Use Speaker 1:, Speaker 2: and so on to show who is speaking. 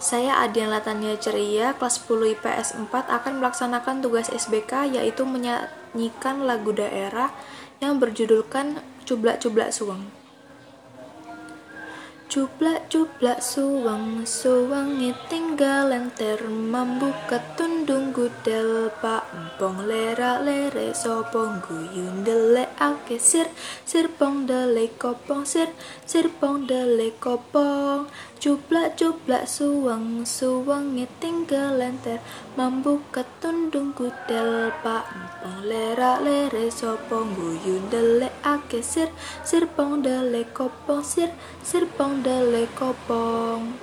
Speaker 1: Saya Adian Latania Ceria, kelas 10 IPS 4 akan melaksanakan tugas SBK yaitu menyanyikan lagu daerah yang berjudulkan Cublak-Cublak Suweng. Cublak-cublak suweng, suwengi tinggal lenter membuka tundung gudel pak empong lera lere sopong guyun dele ake sir. Sir pong dele kopong sir sir pong dele kopong. Cublak-cublak suweng, suwengi tinggal lenter membuka tundung gudel pak empong lera lere sopong guyun dele ake sir. Sir pong dele kopong sir sir pong dele kopong